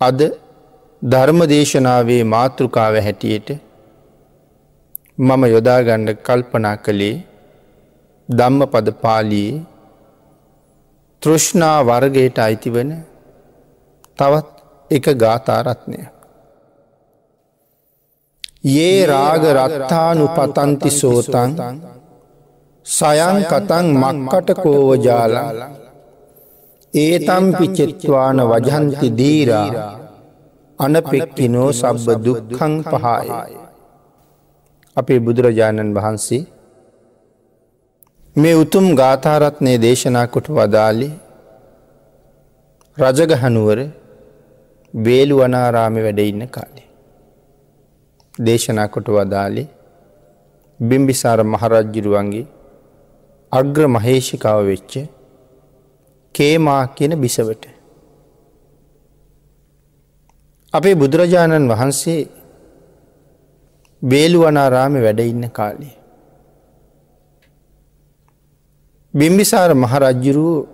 අද ධර්ම දේශනාවේ මාතෘකාව හැටියට මම යොදාගණ්ඩ කල්පනා කළේ ධම්ම පද පාලයේ තෘෂ්ණා වර්ගයට අයිතිවන තවත් එක ගාථාරත්නයක්. ඒ රාග රත්තානු පතන්ති සෝතන් සයන් කතන් මක්කට කෝවජාලා ඒතම්පි චෙත්වාන වජන්ති දීරා අනපෙක්කිනෝ සබ්බ දුක්කං පහාය. අපේ බුදුරජාණන් වහන්සේ මේ උතුම් ගාථාරත්නය දේශනා කොට වදාලි රජගහනුවර බේලු වනාරාමි වැඩ ඉන්න කාලේ. දේශනා කොට වදාලි බිම්බිසාර මහරජ්ජිරුවන්ගේ අග්‍ර මහේෂිකාව වෙච්ච කේමා කියන බිසවට. අපේ බුදුරජාණන් වහන්සේ බේලුවනාරාමි වැඩ ඉන්න කාලේ. බිම්බිසාර මහරජ්ජුරුව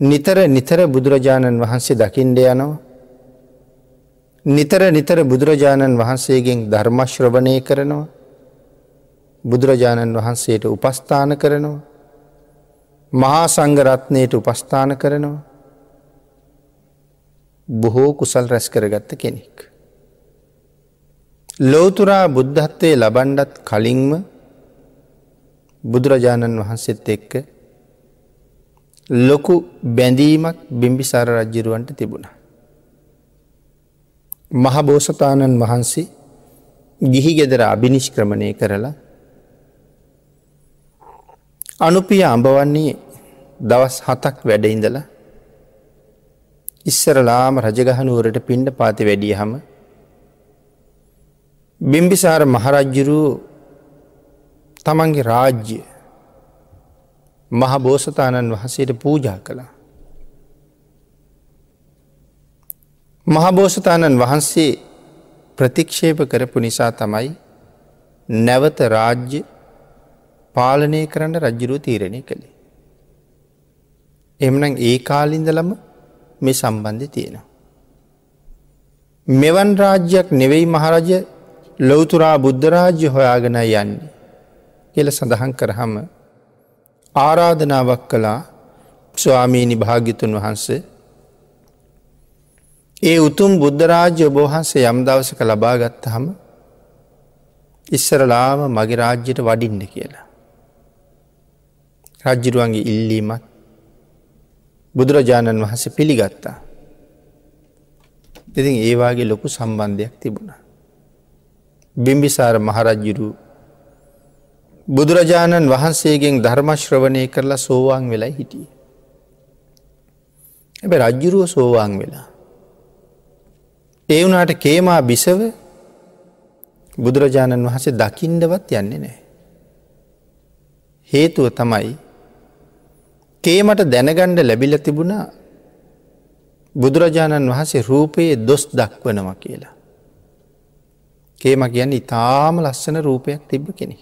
නිතර නිතර බුදුරජාණන් වහන්සේ දකිින්ඩ යනවා. නිතර නිතර බුදුරජාණන් වහන්සේගෙන් ධර්මශ්‍රවණය කරනවා. බුදුරජාණන් වහන්සේට උපස්ථාන කරනවා. මහා සංගරත්නයට උපස්ථාන කරනවා. බොහෝ කුසල් රැස් කරගත්ත කෙනෙක්. ලෝතුරා බුද්ධත්වය ලබන්ඩත් කලින්ම බුදුරජාණන් වහන්සේත් එක්ක ලොකු බැඳීමක් බිම්බිසාර රජ්ජිරුවන්ට තිබුණ. මහබෝසතාණන් වහන්සේ ගිහි ගෙදර අභිනිෂ්ක්‍රමණය කරලා අනුපිය අඹවන්නේ දවස් හතක් වැඩඉඳලා ඉස්සරලාම රජගහනුවරට පිණ්ඩ පාති වැඩිය හම බිම්බිසාර මහරජ්ජුරූ තමන්ගේ රාජ්‍ය මහ බෝසතාණන් වහසේට පූජා කළා. මහබෝසතාණන් වහන්සේ ප්‍රතික්ෂේප කරපු නිසා තමයි නැවත රාජ්‍ය පාලනය කරන්න රජ්ජුරුව තීරණය කළේ. එමනම් ඒ කාලින්දලම මේ සම්බන්ධ තියෙනවා. මෙවන් රාජ්‍යයක් නෙවෙයි මහරජ ලොවතුරා බුද්ධරාජ්‍ය හොයාගෙන යන්නේ කියල සඳහන් කරහම ආරාධනාවක් කළා ස්වාමීණි භාගිතුන් වහන්සේ ඒ උතුම් බුද්ධරාජ්‍ය ඔබහන්සේ යම් දවසක ලබාගත්ත හම ඉස්සරලාම මගේ රාජ්‍යයට වඩින්න කියලා. රජ්ජිරුවන්ගේ ඉල්ලීමත් බුදුරජාණන් වහස පිළිගත්තා. ඉතින් ඒවාගේ ලොකු සම්බන්ධයක් තිබුණ. බිම්බිසාර මහරජ්ජිරු බුදුරජාණන් වහන්සේගෙන් ධර්මශ්‍රවණය කරලා සෝවාන් වෙලා හිටිය. ඇබ රජ්ජුරුව සෝවාන් වෙලා. ඒ වුනාට කේමා බිසව බුදුරජාණන් වහසේ දකිින්ඩවත් යන්නේ නෑ. හේතුව තමයි කේමට දැනගණ්ඩ ලැබිල තිබුණා බුදුරජාණන් වහන්සේ රූපයේ දොස් දක්වනව කියලා. කේම කියන්න ඉතාම ලස්සන රූපයක් තිබ්බ කෙනෙ.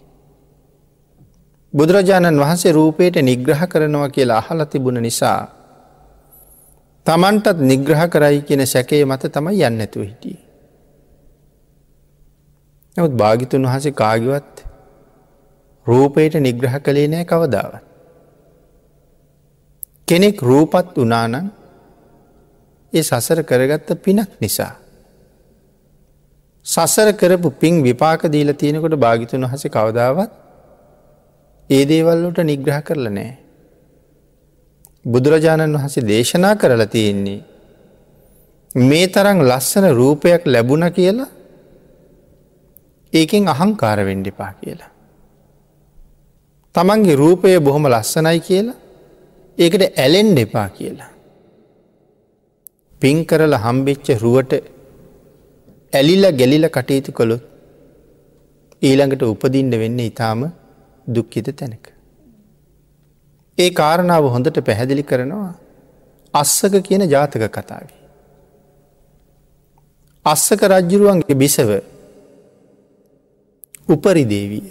බුදුරජාණන් වහන්සේ රූපයට නිග්‍රහ කරනවා කියලා අහල තිබුණ නිසා තමන්ටත් නිග්‍රහ කරයි කියන සැකේ මත තමයි යන්න ඇතුව හිටිය. නවත් භාගිතුන් වහසේ කාගවත් රූපයට නිග්‍රහ කළේ නෑ කවදාවත්. කෙනෙක් රූපත් වනානං ඒ සසර කරගත්ත පිනක් නිසා. සසර කරපු පින් විපාක දීල තියෙනකොට භාගිතුන් වහස කවදාවත් ඒ දේවල්ලට නිග්‍රහ කරල නෑ. බුදුරජාණන් වහසේ දේශනා කරලා තියෙන්නේ. මේ තරං ලස්සන රූපයක් ලැබුණ කියලා ඒකෙන් අහංකාර වෙන්ඩිපා කියලා. තමන්ගේ රූපය බොහොම ලස්සනයි කියලා ඒකට ඇලෙන්ඩ එපා කියලා. පින් කරල හම්බෙච්ච රුවට ඇලිල ගැලිල කටයුතු කොළොත් ඊළඟට උපදින්ට වෙන්න ඉතාම දුක්කිත තැනක. ඒ කාරණාව හොඳට පැහැදිලි කරනවා අස්සක කියන ජාතක කතාව. අස්සක රජ්ජුරුවන්ගේ බිසව උපරිදේවී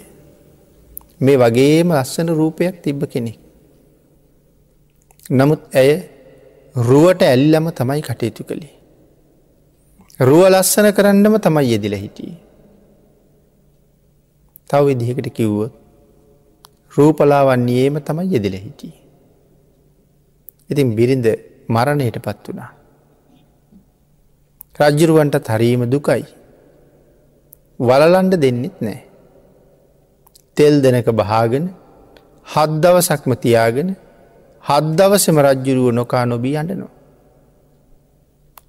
මේ වගේම ලස්සන රූපයක් තිබ්බ කෙනෙක්. නමුත් ඇය රුවට ඇල්ලම තමයි කටයුතු කළේ. රුව ලස්සන කරන්නම තමයි යෙදිල හිටිය. තව විදිහකට කිව්වොත් රූපලාවන්නේම තමයි යෙදිල හිටිය. ඉතින් බිරිඳ මරණයට පත් වනා. රජ්ජුරුවන්ට තරීම දුකයි. වලලන්ඩ දෙන්නෙත් නෑ. තෙල් දෙනක බහාගෙන හත් දවසක්ම තියාගෙන හත් දවසම රජ්ජුරුව නොකා නොබී අඩනවා.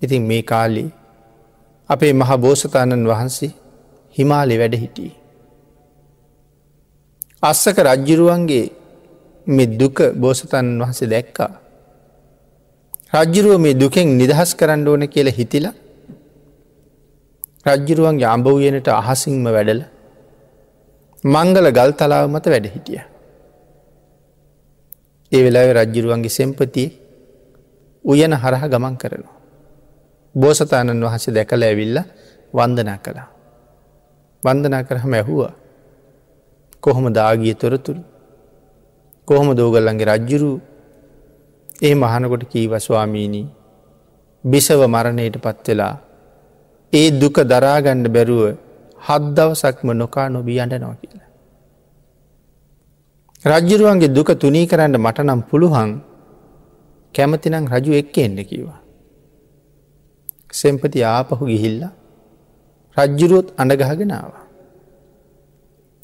ඉතින් මේ කාලේ අපේ මහ බෝසතාණන් වහන්සේ හිමාලෙ වැඩ හිටිය. අස්සක රජ්ජුරුවන්ගේ මෙ දුක බෝසතන් වහසේ දැක්කා. රජ්ජුරුව මේ දුකෙන් නිදහස් කරන්න ඕන කියල හිතිලා රජ්ජුරුවන්ගේ අඹ වයනට අහසිංම වැඩල මංගල ගල් තලාව මත වැඩ හිටිය. ඒ වෙලාව රජ්ජුරුවන්ගේ සෙම්පතිය උයන හරහ ගමන් කරනවා. බෝසතාණන් වහස දැකල ඇවිල්ල වන්දනා කළා. වන්දනා කරහම ඇහුවා කොහොම දාගිය තොරතුරු කොහොම දෝගල්ලන්ගේ රජ්ජුරු ඒ මහනකොට කීවස්වාමීණී බිසව මරණයට පත්වෙලා ඒ දුක දරාගණ්ඩ බැරුව හද්දවසක්ම නොකා නොබී අඩනවා කියලා. රජ්ජුරුවන්ගේ දුක තුනී කරන්න මටනම් පුළුවන් කැමතිනම් රජු එක්ක එන්න කිවා. සෙම්පති ආපහු ගිහිල්ල රජ්ජුරුවොත් අඩගහගෙනාව.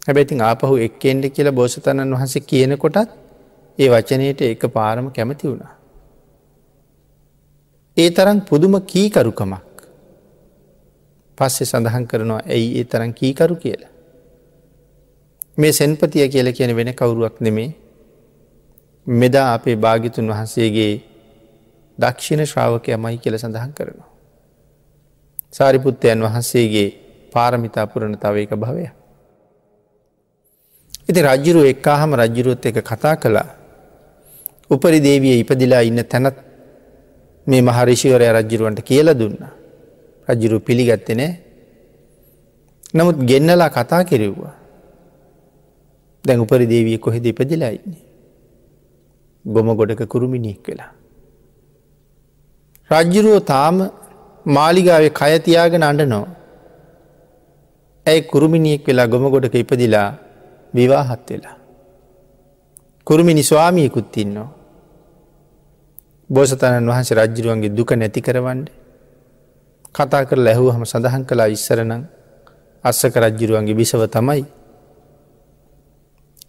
හැබැතින් ආපහු එක්කෙන්ට කියලා බෝසතණන් වහස කියනකොටත් ඒ වචනයට එක පාරම කැමති වුණා. ඒ තරම් පුදුම කීකරුකමක් පස්සෙ සඳහන් කරනවා ඇයි ඒ තරම් කීකරු කියලා. මේ සෙන්පතිය කියල කියන වෙන කවුරුවක් නෙමේ මෙදා අපේ භාගිතුන් වහන්සේගේ දක්ෂිණ ශ්‍රාවකය මයි කියල සඳහන් කරනවා. සාරිපුත්තයන් වහන්සේගේ පාරමිතා පුරණ තව එක භවය. ඉති රජ්ජුරුව එක්කාහම රජ්ජුරුවත් එක කතා කළා. උපරි දේවිය ඉපදිලා ඉන්න තැනත් මේ මහරිෂිවරය රජ්ජුරුවන්ට කියල දුන්න. රජ්ජුරු පිළිගත්තේ නෑ. නමුත් ගෙන්නලා කතා කෙරෙව්වා. දැන් උපරි දේවිය කොහෙද ඉපදිලා ඉන්නේ. ගොම ගොඩක කුරුමිනික් වෙලා. රජ්ජුරුව තාම මාලිගාවේ කයතියාගෙන අඩනෝ. ඇයි කුරුමිනියෙක් වෙලා ගොම ගොඩක ඉපදිලා විවාහත් වෙලා. කුරුමිනි ස්වාමියකුත් ඉන්නවා. බෝසතණන් වහන්සේ රජ්ජරුවන්ගේ දුක නැති කරවන්ඩ කතා කර ලැහූ හම සඳහන් කලා ඉස්සරනං අස්සක රජ්ජිරුවන්ගේ බිසව තමයි.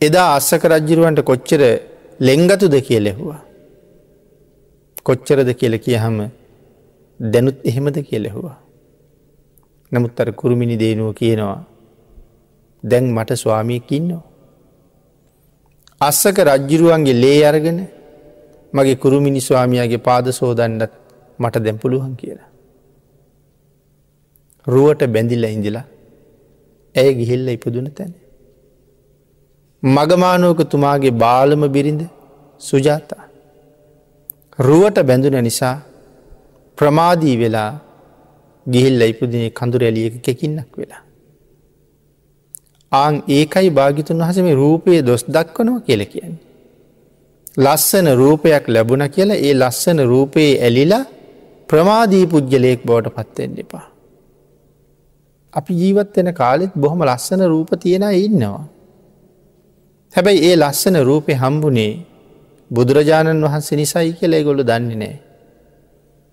එදා අස්සක රජ්ජිරුවන්ට කොච්චර ලෙංගතුද කිය ලෙහවා. කොච්චරද කියල කිය හම දැනුත් එහෙමද කියලෙහවා. නමුත් අර කුරුමිනි දේනුව කියනවා දැන් මට ස්වාමියකින්නවා. අස්සක රජ්ජිරුවන්ගේ ලේ අරගෙන මගේ කුරුමිනි ස්වාමියගේ පාද සෝදන්නත් මට දැම් පුළුවන් කියලා. රුවට බැඳිල්ල ඉඳලා ඇය ගිහිල්ල ඉපදුන තැන. මගමානුවක තුමාගේ බාලම බිරිඳ සුජාතා. රුවට බැඳුන නිසා ප්‍රමාදී වෙලා ගිහිල්ල ඉපදින කඳුර ඇලියක කෙකින්නක් වෙලා. ආං ඒකයි භාගිතුන් වහසම රූපයේ දොස් දක්වනවා කියල කියන්නේ. ලස්සන රූපයක් ලැබුණ කියලා ඒ ලස්සන රූපයේ ඇලිලා ප්‍රමාදී පුද්ගලයෙක් බවට පත්වෙන්න එපා. අපි ජීවත්වෙන කාලෙත් බොහොම ලස්සන රූප තියෙන ඉන්නවා. හැබැයි ඒ ලස්සන රූපය හම්බුනේ බුදුරජාණන් වහන්සේ නිසයි කියලේ ගොලු දන්නේ නෑ.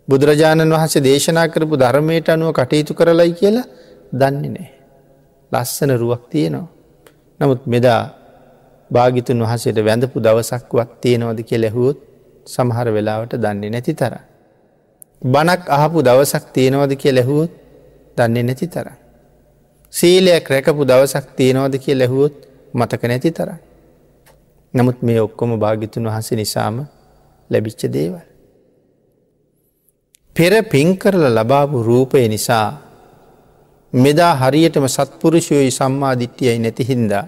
බුදුරජාණන් වහන්සේ දේශනා කරපු ධර්මයට අනුව කටයුතු කරලයි කියලා දන්නේ නෑ. ලස්සන රුවක් තියෙනවා. නමුත් මෙදා භාගිතුන් වහසට වැඳපු දවසක්වත් තියෙනවද කිය ලැහුවොත් සමහර වෙලාවට දන්නේ නැති තර. බනක් අහපු දවසක් තියෙනවද කිය ලැහුවොත් දන්නේ නැති තර. සීලයක් රැකපු දවසක් තියෙනවද කිය ලැහුවොත් මතක නැති තර. නමුත් මේ ඔක්කොම භාගිතුන් වහස නිසාම ලැබිච්ච දේවල්. පෙර පින් කරල ලබාපු රූපය නිසා මෙදා හරියටම සත්පුරුෂයෝයි සම්මාධිට්්‍යයයි නැතිහින්දා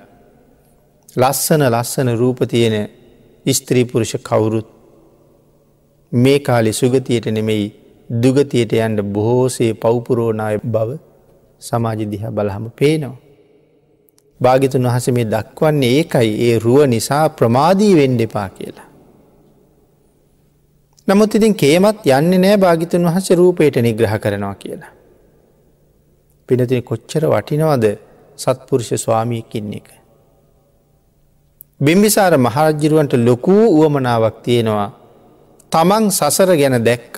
ලස්සන ලස්සන රූප තියෙන ස්ත්‍රීපුරුෂ කවුරුත් මේ කාලෙ සුගතියට නෙමෙයි දුගතියට යන්ට බොහෝසේ පවපුරෝනාය බව සමාජ දිහ බලහම පේනවා. භාගිතුන් වහස මේ දක්වන්නේ ඒකයි ඒ රුව නිසා ප්‍රමාදී වෙන්ඩ එපා කියලා. නමුත් ඉතින් කේමත් යන්නේ නෑ භාගිතුන් වහස රූපයට නිග්‍රහ කරනවා කියලා. පිනතින කොච්චර වටිනවද සත්පුරුෂ ස්වාමීකින්න එක. බිම්බිසාර මහරජ්ජිරුවන්ට ලොකූ වුවමනාවක් තියෙනවා තමන් සසර ගැන දැක්ක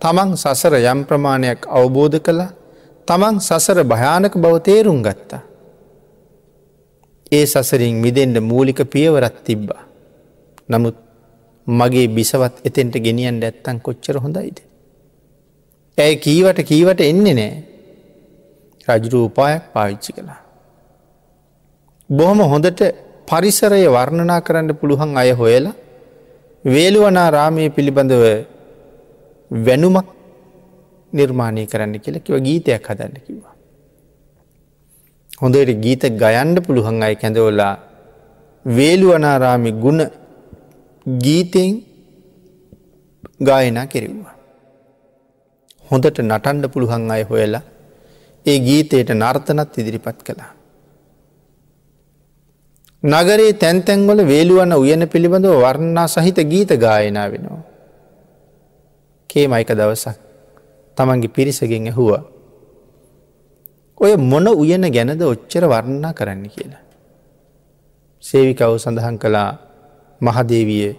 තමන් සසර යම් ප්‍රමාණයක් අවබෝධ කළ තමන් සසර භයානක බව තේරුම් ගත්තා. ඒ සසරින් මිදෙන්ට මූලික පියවරත් තිබ්බා. නමුත් මගේ බිසවත් එතෙන්ට ගෙනියන්ට ඇත්තන් කොච්චර හොඳයිද. ඇය කීවට කීවට එන්නේ නෑ රජරූපායක් පාවිච්චි කළා. බොහොම හොඳට පරිසරය වර්ණනා කරන්න පුළුවන් අය හොයලා වේළුවනා රාමය පිළිබඳව වැනුමක් නිර්මාණය කරන්න කියලා කිව ගීතයක් හදන්න කිවා. හොඳට ගීත ගයන්ඩ පුළුවන් අයි කැඳවලා වේළුවනාරාමි ගුණ ගීතයෙන් ගායනා කෙරෙව්වා. හොඳට නටන්ඩ පුළුවන් අය හොයලා ඒ ගීතයට නර්තනත් ඉදිරිපත් කළා. නගරේ තැන්තැන්වල වේළුවන්න උයන පිළිබඳව වර්ණනා සහිත ගීත ගායනා වෙනවා. කේමයික දවසක් තමන්ගේ පිරිසගෙන් ඇහුවා. ඔය මොන උයන ගැනද ඔච්චර වර්ණනා කරන්න කියලා. සේවිකව් සඳහන් කළා මහදේවිය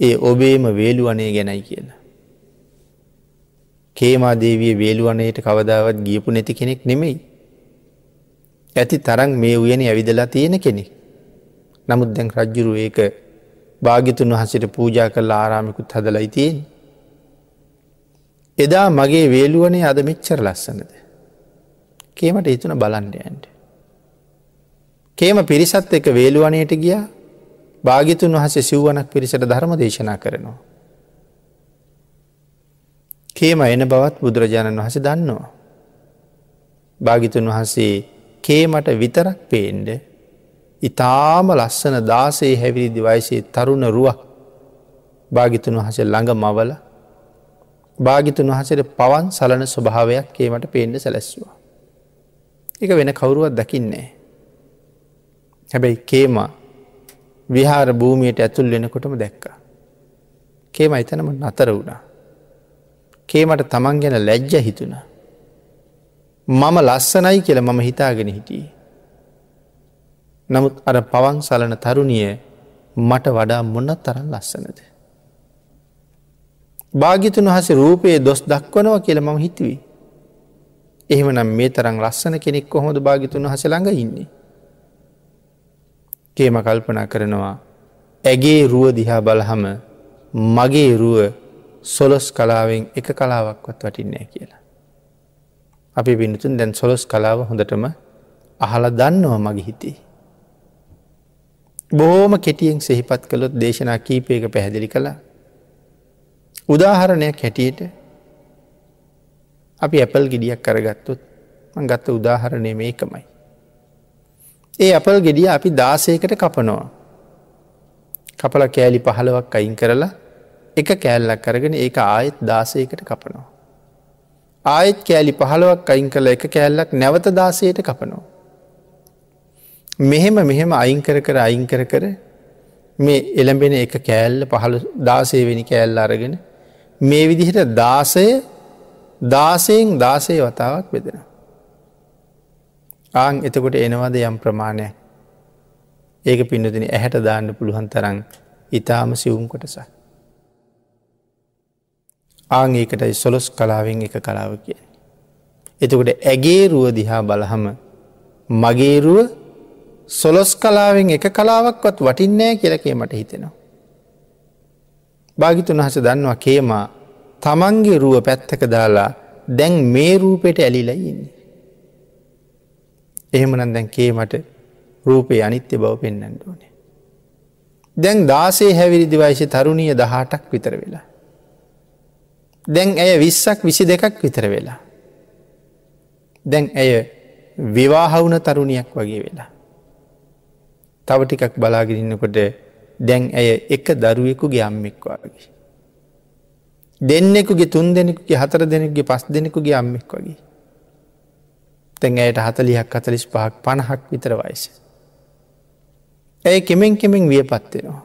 ඒ ඔබේම වේළුවනේ ගැනයි කියලා. කේමාදේවිය වේළුවනයට කවදාවත් ගියපු නැති කෙනෙක් නෙමෙයි. ඇති තරන් මේ උයන ඇවිදලා තියෙන කෙනෙක්. නමුත් දැන් රජ්ජුරු ඒක භාගිතුන් වහසට පූජා කල් ආරාමිකුත් හදලයි තියෙන්. එදා මගේ වේළුවනේ අද මෙච්චර ලස්සනද. කේමට හිතුන බලන්ඩයන්ට. කේම පිරිසත් එක වේළුවනයට ගිය භාගිතුන් වහස සිව්වනක් පිරිසට ධර්ම දේශනා කරනවා. කේම එන බවත් බුදුරජාණන් වහස දන්නවා. භාගිතුන් වහන්සේ කේමට විතරක් පේන්ඩ ඉතාම ලස්සන දාසේ හැවිරිදි වයිසේ තරුණ රුවක් භාගිතුන් වහස ළඟ මවල භාගිතුන් වහසට පවන් සලන ස්වභාවයක් කේමට පේන්ඩ සැලැස්වා. එක වෙන කවුරුවත් දකින්නේ. හැබැයි කේම විහාර භූමියයට ඇතුල් වෙනකොටම දැක්ක. කේම එතනම නතර වුණා. කේමට තමන් ගැන ලැජ්ජ හිතුණ. මම ලස්සනයි කියල මම හිතාගෙන හිටියේ. නමුත් අර පවන් සලන තරුණිය මට වඩා මොන්න තරන් ලස්සනද. භාගිතුන් වහස රූපයේ දොස් දක්වනව කියල මම හිතුවී. එහෙමනම් මේ තරං ලස්සන කෙනෙක් කොහොඳ භාගිතුන් හස ළඟ ඉන්නේ. කේම කල්පනා කරනවා ඇගේ රුව දිහා බලහම මගේ රුව සොලොස් කලාවෙන් එක කලාවක්වත් වටින්නේ කියලා. අපි පිනිතුන් දැන් සොලොස් කලාව හොඳටම අහල දන්නවා මගේ හිතේ. බෝම කෙටියෙන් සෙහිපත් කළොත් දේශනා කීපයක පැහැදිලි කළා. උදාහරණයක් හැටියට අපි ඇපල් ගෙඩියක් කරගත්තුත් ගත්ත උදාහරණය මේකමයි. ඒ අපල් ගෙඩිය අපි දාසයකට කපනවා. කපල කෑලි පහළවක් අයින් කරලා එක කෑල්ලක් කරගෙන ඒක ආයෙත් දාසයකට කපනවා. ආයෙත් කෑලි පහළවක් අයින් කළ එක කෑල්ලක් නැවත දාසයට කපනවා. මෙහෙම මෙහෙම අයිංකර කර අයිංකර කර මේ එළඹෙන එක කෑල්ල පහළ දාසය වෙනි කෑල්ල අරගෙන මේ විදිහට දාසය දාසයෙන් දාසය වතාවක් බෙදෙන. ආං එතකොට එනවද යම් ප්‍රමාණයක් ඒක පින්නතින ඇහැට දාන්න පුළුවන් තරන් ඉතාම සිවුම් කොටස. ආං ඒකටයි සොලොස් කලාවෙන් එක කලාව කිය. එතකොට ඇගේ රුව දිහා බලහම මගේරුව සොලොස් කලාවෙන් එක කලාවක්වත් වටින්නෑ කියලකේ මට හිතෙනවා. භාගිතුන් හස දන්නවා කේමා තමන්ගේ රුව පැත්තක දාලා දැන් මේ රූපයට ඇලිලා ඉන්නේ. එහෙමනන් දැන් කේමට රූපය අනිත්‍ය බව පෙන්න්නට ඕනේ. දැන් දාසේ හැවිරිදි වයිශ තරුණිය දහටක් විතර වෙලා. දැන් ඇය විස්සක් විසි දෙකක් විතර වෙලා. දැන් ඇය විවාහවුන තරුණියක් වගේ වෙලා. තව ටිකක් බලාගෙනන්නකොට දැන් ඇය එක දරුවෙකුගේ අම්මෙක්වාගේ. දෙන්නෙකුගේ තුන් දෙනෙකුගේ හතර දෙනෙක්ගේ පස් දෙනෙකුගේ අම්මෙක් වගේ. තැන් ඇයට හතලියක් අතලිස් පහක් පණහක් විතර වයිස. ඇය කෙමෙන් කෙමෙන් විය පත්වෙනවා.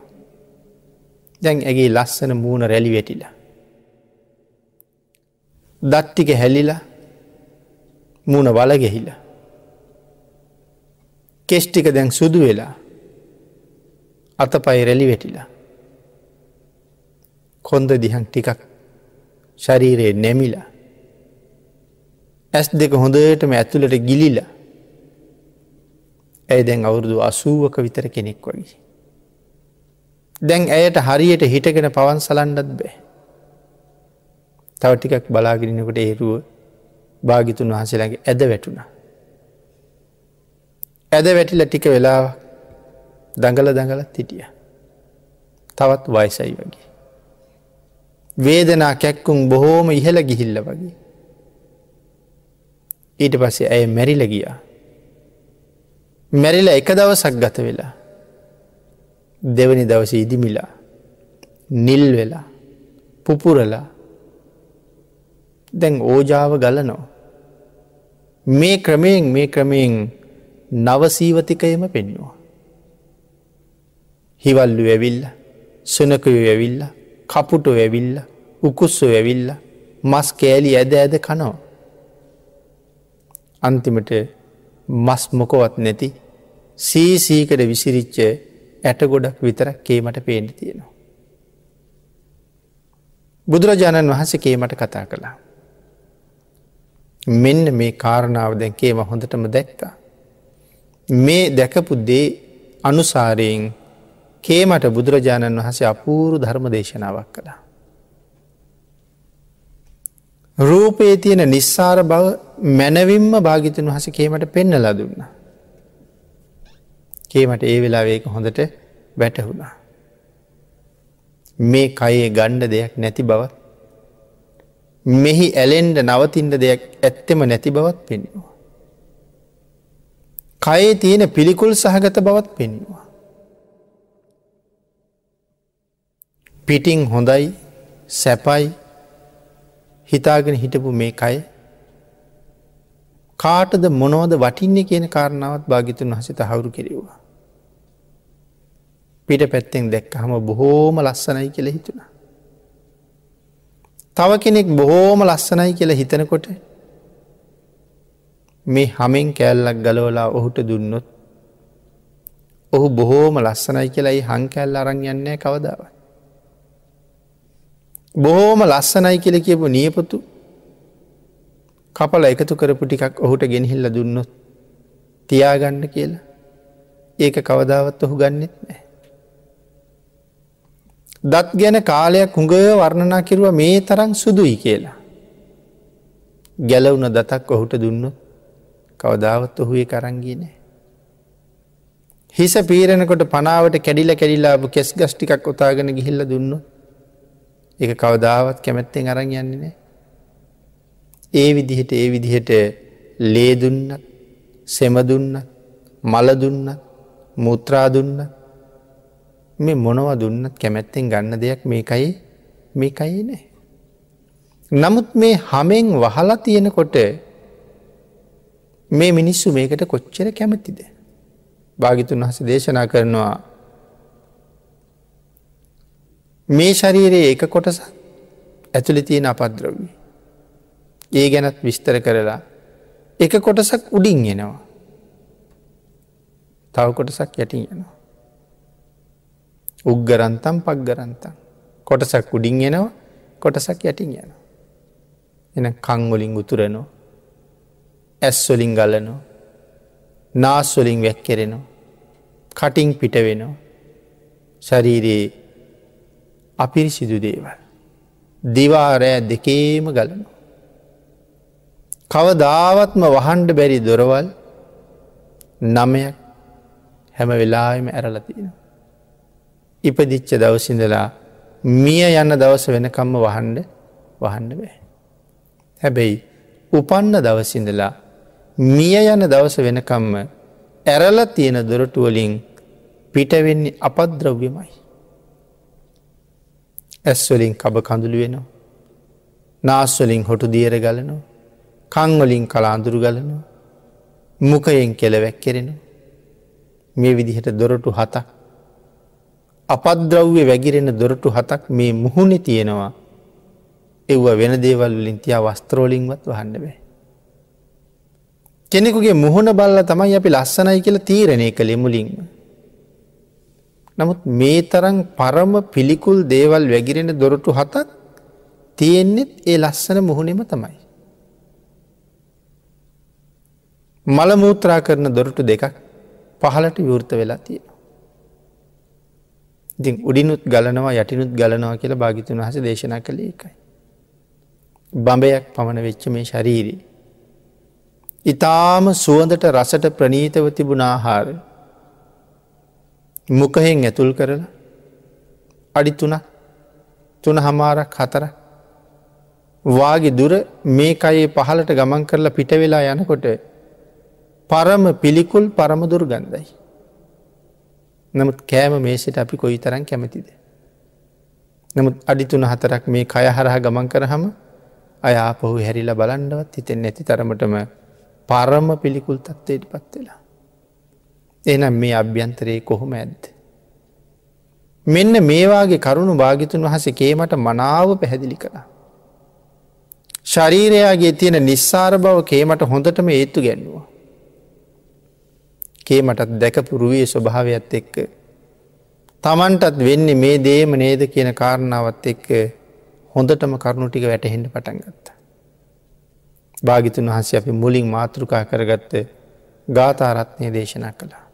දැන් ඇගේ ලස්සන මූුණ රැලි වැටිලා. දත්තික හැලිලා මුණ වල ගෙහිලා. කෙෂ්ටික දැන් සුදු වෙලා අත පයි රැලි වැටිලා. කොන්ද දිහන් ටිකක් ශරීරයේ නැමිලා. ඇස් දෙක හොඳටම ඇතුළට ගිලිලා. ඇය දැන් අවුරුදු අසූුවක විතර කෙනෙක් වගේ. දැන් ඇයට හරියට හිටගෙන පවන් සලන්ඩත් බෑ. තව ටිකක් බලාගෙනනකොට ඒරුව භාගිතුන් වහසලගේ ඇද වැටුණ. ඇද වැටිල ටික වෙලා දඟල දඟලත් හිටිය. තවත් වයිසයි වගේ. වේදනා කැක්කුම් බොහෝම ඉහළ ගිහිල්ල වගේ. ඊට පස්සේ ඇය මැරිල ගියා. මැරිල එක දවසක් ගත වෙලා. දෙවනි දවස ඉදිමිලා නිල් වෙලා පුපුරලා දැන් ඕජාව ගලනෝ. මේ ක්‍රමයෙන් මේ ක්‍රමයෙන් නවසීවතිකයම පෙන්නවා. හිවල්ලු ඇවිල්ල සුනකය ඇවිල්ල කපුටු ඇවිල්ල උකුස්සු ඇවිල්ල මස් කෑලි ඇද ඇද කනෝ. අන්තිමට මස් මොකොවත් නැති සීසීකට විසිරිච්ච ඇට ගොඩක් විතරක් කේමට පේට තියෙනවා. බුදුරජාණන් වහන්සේ කේමට කතා කළා. මෙන්න මේ කාරණාව දැන්කේම හොඳටම දැක්කා. මේ දැකපු දේ අනුසාරයෙන් කේමට බුදුරජාණන් වහසේ අපූරු ධර්ම දේශනාවක් කළා. රූපයේ තියෙන නිස්සාර බව මැනවින්ම භාගිතන් වහස කේමට පෙන්නල දුන්න. කේමට ඒ වෙලාවේක හොඳට වැටහුණා. මේ කයේ ගණ්ඩ දෙයක් නැති බවත් මෙහි ඇලෙන්ඩ නවතින්ට දෙයක් ඇත්තෙම නැති බවත් පෙන්වා. කයේ තියෙන පිළිකුල් සහගත බවත් පෙන්වා. පිටිං හොඳයි සැපයි හිතාගෙන හිටපු මේ කයි කාටද මොනෝද වටින්නේ කියන කාරණාවත් භාගිතුන් හසිත හවුරු කෙරෙව්වා. පිට පැත්තෙන් දැක්ක හම බොහෝම ලස්සනයි කියල හිතුනා. තව කෙනෙක් බොහෝම ලස්සනයි කියලා හිතනකොට මේ හමෙන් කෑල්ලක් ගලවලා ඔහුට දුන්නොත් ඔහු බොහෝම ලස්සනයි කියලායි හංකැල්ල අරං යන්නේ කවදාව. බොහෝම ලස්සනයි කියල කියපු නියපොතු කපල එකතු කරපු ටිකක් ඔහුට ගෙනහිල්ල දුන්නොත් තියාගන්න කියලා ඒක කවදාවත් ඔහු ගන්නෙත් නෑ. දත් ගැන කාලයක් හුඟ වර්ණනා කිරුව මේ තරම් සුදුයි කියලා. ගැලවුන දතක් ඔහුට දුන්නු කවදාවත් ඔහුේ කරංගී නෑ. හිස පීරණකොට පනාවට කැඩිල කැඩිලාබ කෙස් ගස්්ටිකක් ඔතාගෙන ගිහිල්ල දුන්න එක කවදාවත් කැමැත්තෙන් අරං යන්නේ නෑ. ඒ විදිහට ඒ විදිහට ලේදුන්නත් සෙමදුන්නත් මලදුන්නත් මුත්‍රාදුන්නත් මේ මොනව දුන්නත් කැමැත්තෙන් ගන්න දෙයක් මේකයි මේකයි නෑ. නමුත් මේ හමෙන් වහලා තියෙනකොට මේ මිනිස්සු මේකට කොච්චර කැමැතිද. භාගිතුන් වහස දේශනා කරනවා මේ ශරීරයේ එක කොටස ඇතුළි තියෙන අපද්‍රවී. ඒ ගැනත් විස්තර කරලා එක කොටසක් උඩින් එනවා. තව කොටසක් යටින් යනවා. උග්ගරන්තම් පක්ගරන්තම්. කොටසක් උඩින් එනවා කොටසක් යටින් යන. එන කංගොලින් උතුරනෝ ඇස්වලින් ගලනෝ නාස්වලින් වැැක්කෙරෙනවා කටින් පිට වෙනවා ශරීරයේ අපිරිසිදු දේවල්. දිවාරෑ දෙකේම ගලනවා. කවදාවත්ම වහන්ඩ බැරි දොරවල් නමයක් හැම වෙලාම ඇරලතියෙන. ඉපදිච්ච දවසිඳලා මිය යන්න දවස වෙනකම්ම වහන්ඩ වහන්ඩ බෑ. හැබැයි උපන්න දවසිඳලා මිය යන දවස වෙනකම්ම ඇරල තියෙන දොරටුවලින් පිටවෙන්නේ අපද්‍රව්‍යමයි. ඇස්වලින් කබ කඳුළු වෙනවා. නාස්වලින් හොටු දියර ගලනවා. කංවලින් කලාඳුරු ගලනවා. මුකයෙන් කෙලවැක් කෙරෙන. මේ විදිහට දොරටු හතක් අපද්‍රව්‍ය වැගිරෙන දොරටු හතක් මේ මුහුණෙ තියෙනවා එව්ව වෙන දේවල් වලින් තියා වස්ත්‍රෝලින්වත් වහන්න බෑ. කෙනෙකුගේ මුහුණ බල්ල තමයි අපි ලස්සනයි කියලා තීරණය කළේ මුලින්ම. නමුත් මේ තරන් පරම පිළිකුල් දේවල් වැගිරෙන දොරටු හතත් තියෙන්නෙත් ඒ ලස්සන මුහුණෙම තමයි. මළමූත්‍රා කරන දොරටු දෙකක් පහලට විවෘත වෙලා තියෙන. ඉතින් උඩිනුත් ගලනවා යටිනුත් ගලනවා කියලා භාගිතුන් වහස දේශනා කළ එකයි. බඹයක් පමණ වෙච්ච මේ ශරීරී. ඉතාම සුවඳට රසට ප්‍රනීතව තිබුණ ආහාර මුකහෙන් ඇතුල් කරලා අඩි තුනක් තුන හමාරක් හතර වාගේ දුර මේ අයේ පහලට ගමන් කරලා පිට වෙලා යනකොට පරම පිළිකුල් පරමදුර ගන්ධයි. නමුත් කෑම මේසට අපි කොයි තරන් කැමතිද. නමුත් අඩිතුන හතරක් මේ කය හරහා ගමන් කරහම අයාපහු හැරිලා බලන්ඩවත් හිතෙන් නැති තරමටම පරම පිළිකුල් තත්වයට පත්වෙලා. එනම් මේ අභ්‍යන්තරයේ කොහොම ඇද්ද. මෙන්න මේවාගේ කරුණු භාගිතුන් වහස කේමට මනාව පැහැදිලි කළා. ශරීරයාගේ තියෙන නිස්සාර බව කේමට හොඳටම ඒත්තු ගැන්නවා. කේමටත් දැකපුරුවේ ස්වභාවයක්ත් එක්ක. තමන්ටත් වෙන්න මේ දේම නේද කියන කාරණාවත් එක්ක හොඳටම කරුණු ටික වැටහෙන්ට පටන් ගත්ත. භාගිතුන් වහන්සේ අපි මුලින් මාතෘකා කරගත්ත ගාථාරත්නය දේශනා කළා.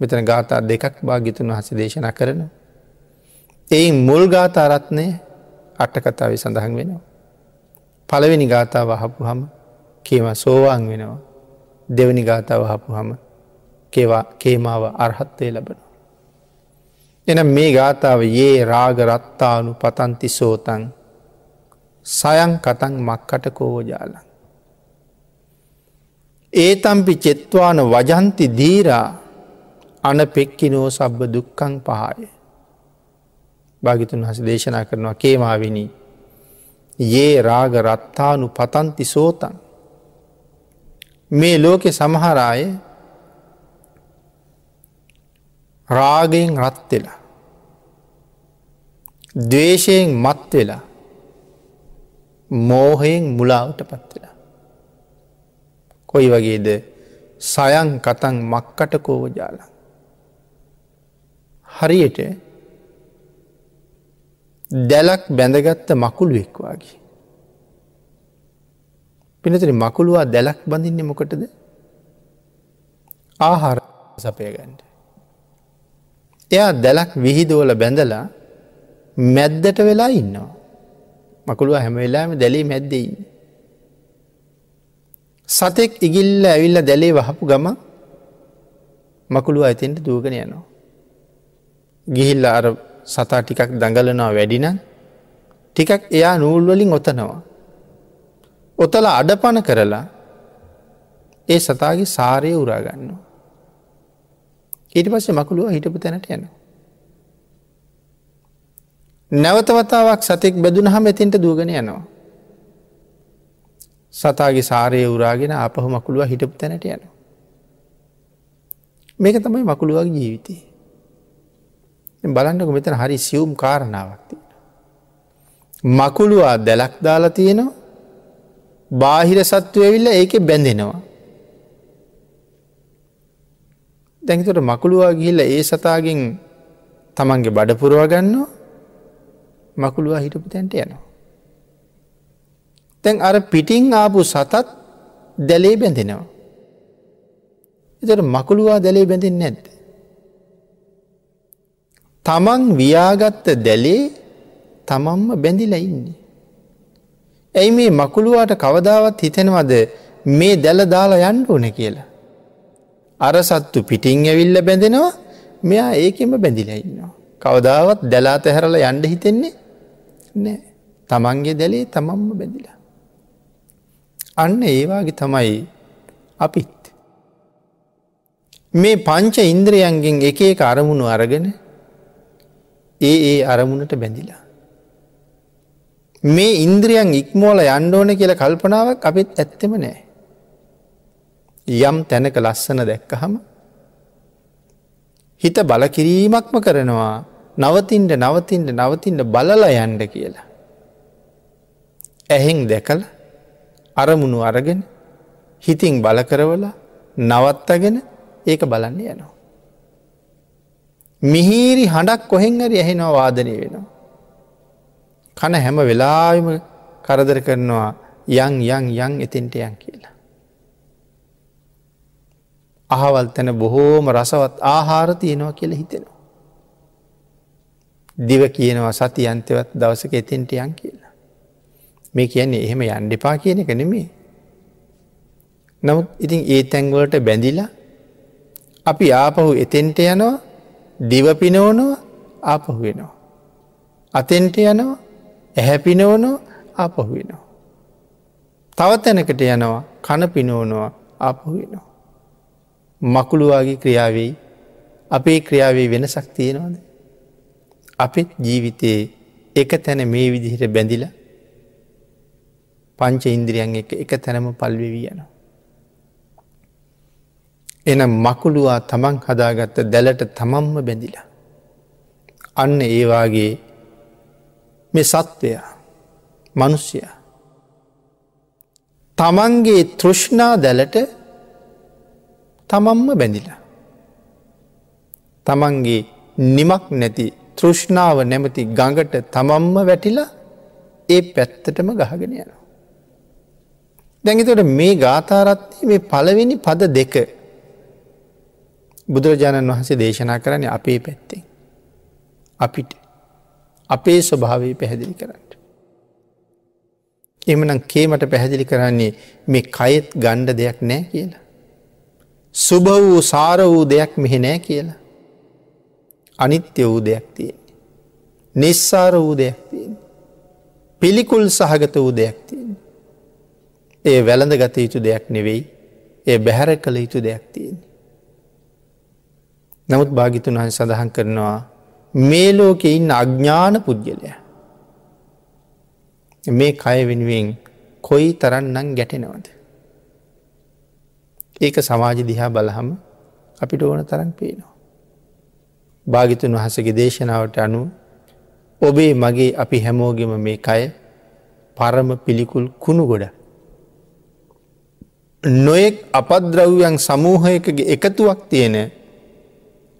මෙතන ගාථා දෙකක් භාගිතුන් වහස දේශනා කරන. එයින් මුල් ගාථාරත්නය අට්ටකතාව සඳහන් වෙනවා. පළවෙනි ගාථාව හපු හම කියම සෝවාන් වෙනවා. දෙවනි ගාථාව හපු හම කේවා කේමාව අර්හත්වය ලබන. එන මේ ගාථාව ඒ රාග රත්තානු පතන්ති සෝතන් සයන් කතන් මක්කට කෝජාලන්. ඒතම්පි චෙත්වාන වජන්ති දීරා අන පෙක්කිනෝ සබ්බ දුක්කං පහය. භාගිතුන් හස දේශනා කරනවා කේමාවිනි. ඒ රාග රත්තානු පතන්ති සෝතන්. මේ ලෝකෙ සමහරාය රාගයෙන් රත්වෙලා. දවේශයෙන් මත් වෙලා මෝහයෙන් මුලාවට පත්වෙලා. කොයි වගේද සයන් කතන් මක්කට කෝවජාලන්. හරියට දැලක් බැඳගත්ත මකුළුවෙක් වගේ. පිනතර මකුළුවා දැලක් බඳින්න මොකටද ආහාර සපය ගන්ඩ. එයා දැලක් විහිදෝල බැඳලා මැද්දට වෙලා ඉන්නවා. මකුළුව හැම වෙලාම දැලේ මැද්දඉන්න. සතෙක් ඉගිල්ල ඇවිල්ල දැලේ වහපු ගම මකුළුව ඇතින්ට දූගන යනවා. ගිහිල්ල අර සතා ටිකක් දඟලනවා වැඩින ටිකක් එයා නූල්වලින් ඔතනවා. ඔතල අඩපන කරලා ඒ සතාගේ සාරය උරාගන්නවා. ඊට පස්සේ මකුළුව හිටපු තැනට යනවා. නැවතවතාවක් සතෙක් බැදුන හම එතින්ට දූගෙන යනවා. සතාගේ සාරය උරාගෙන අපහු මකුළුව හිටපු තැනට යනවා. මේක තමයි මකුළුවගේ ජීවිතය. බලන්නක මෙතන හරි සියුම් කාරණාවක්ති. මකුළුවා දැලක් දාලා තියෙනවා බාහිර සත්තු ඇවිල්ල ඒක බැඳෙනවා. දැඟතට මකුළුවා ගිහිල්ල ඒ සතාගෙන් තමන්ගේ බඩපුරුව ගන්නවා මකුළුවා හිටපු තැන්ට යනවා. තැන් අර පිටිං ආපු සතත් දැලේ බැඳෙනවා. එතට මකුළුවා දැලේ බැඳින් නැද්ද. තමන් ව්‍යාගත්ත දැලේ තමන්ම බැඳිලා ඉන්නේ. ඇයි මේ මකුළුවාට කවදාවත් හිතෙනවද මේ දැල දාලා යන්ඩ ඕන කියලා. අර සත්තු පිටිං ඇවිල්ල බැඳෙනවා මෙයා ඒකෙම බැඳිලා ඉන්නවා. කවදාවත් දැලාත හැරල යන්ඩ හිතෙන්නේ නෑ තමන්ගේ දැලේ තමම්ම බැඳිලා. අන්න ඒවාගේ තමයි අපිත්. මේ පංච ඉන්ද්‍රයන්ගෙන් එක එක අරමුණු අරගෙන ඒ ඒ අරමුණට බැඳිලා. මේ ඉන්ද්‍රියන් ඉක්මෝල යන්ඩෝන කියල කල්පනාවක් අපිත් ඇත්තෙම නෑ. යම් තැනක ලස්සන දැක්කහම හිත බලකිරීමක්ම කරනවා නවතින්ට නවතින්ට නවතින්ට බලල යන්ඩ කියලා. ඇහෙන් දැකල අරමුණු අරගෙන හිතින් බල කරවල නවත්තගෙන ඒක බලන්න යනවා. මිහිරි හඬක් කොහෙන්හරි ඇහෙනවා වාදනය වෙනවා. කන හැම වෙලාම කරදර කරනවා යං යං යං එතෙන්ට යන් කියලා. අහවල් තැන බොහෝම රසවත් ආහාර තියෙනවා කියල හිතෙනවා. දිව කියනවා සති අන්තවත් දවසක එතෙන්ට යන් කියලා. මේ කියන්නේ එහෙම යන්ඩිපා කියන එක නෙමේ. නමුත් ඉතින් ඒ තැන්වලට බැඳිලා අපි ආපහු එතෙන්ට යනවා දිවපිනවනවා ආපහු වෙනවා. අතෙන්ට යනවා ඇහැපිනවනවා ආපහු වෙනවා. තව තැනකට යනවා කන පිනෝනවා ආපහු වෙනවා. මකුළුවාගේ ක්‍රියාවෙයි අපේ ක්‍රියාවේ වෙනසක් තියෙනවාද. අපත් ජීවිතයේ එක තැන මේ විදිහට බැඳිල පංච ඉන්ද්‍රියන් එක එක තැනම පල්වෙවී යනවා. එන මකුළුවා තමන් හදාගත්ත දැලට තමන්ම බැඳිලා. අන්න ඒවාගේ මෙ සත්වයා මනුෂ්‍යයා. තමන්ගේ තෘෂ්ණා දැලට තමන්ම බැඳිලා. තමන්ගේ නිමක් නැති තෘෂ්ණාව නැමති ගඟට තමන්ම වැටිලා ඒ පැත්තටම ගහගෙන යනවා. දැඟතට මේ ගාථාරත්ය මේ පළවෙනි පද දෙක බුදුරජාණන් වහන්සේ දේශනා කරන්නේ අපේ පැත්තෙන්. අපිට අපේ ස්වභාවය පැහැදිලි කරන්න. එමනම් කේමට පැහැදිලි කරන්නේ මේ කයෙත් ගණ්ඩ දෙයක් නෑ කියලා. සුභ වූ සාර වූ දෙයක් මෙහෙ නෑ කියලා. අනිත්‍ය වූ දෙයක් තියෙන්නේ. නිස්සාර වූ දෙයක් තියෙන්නේ. පිළිකුල් සහගත වූ දෙයක් තියෙන්නේ. ඒ වැළඳ ගත යුතු දෙයක් නෙවෙයි ඒ බැහැර කළ යුතු දෙයක් තියෙන්නේ. නමුත් භාගිතුන් වහන් සඳහන් කරනවා මේ ලෝකෙ ඉන්න අඥ්ඥාන පුද්ගලය. මේ කය වෙනුවෙන් කොයි තරන්නන් ගැටෙනවද. ඒක සමාජ දිහා බලහම අපිට ඕන තරන් පේනවා. භාගිතුන් වහසගේ දේශනාවට අනුව ඔබේ මගේ අපි හැමෝගෙම මේ කය පරම පිළිකුල් කුණු ගොඩ. නොයෙක් අපද්‍රව්‍යයන් සමූහයකගේ එකතුවක් තියෙන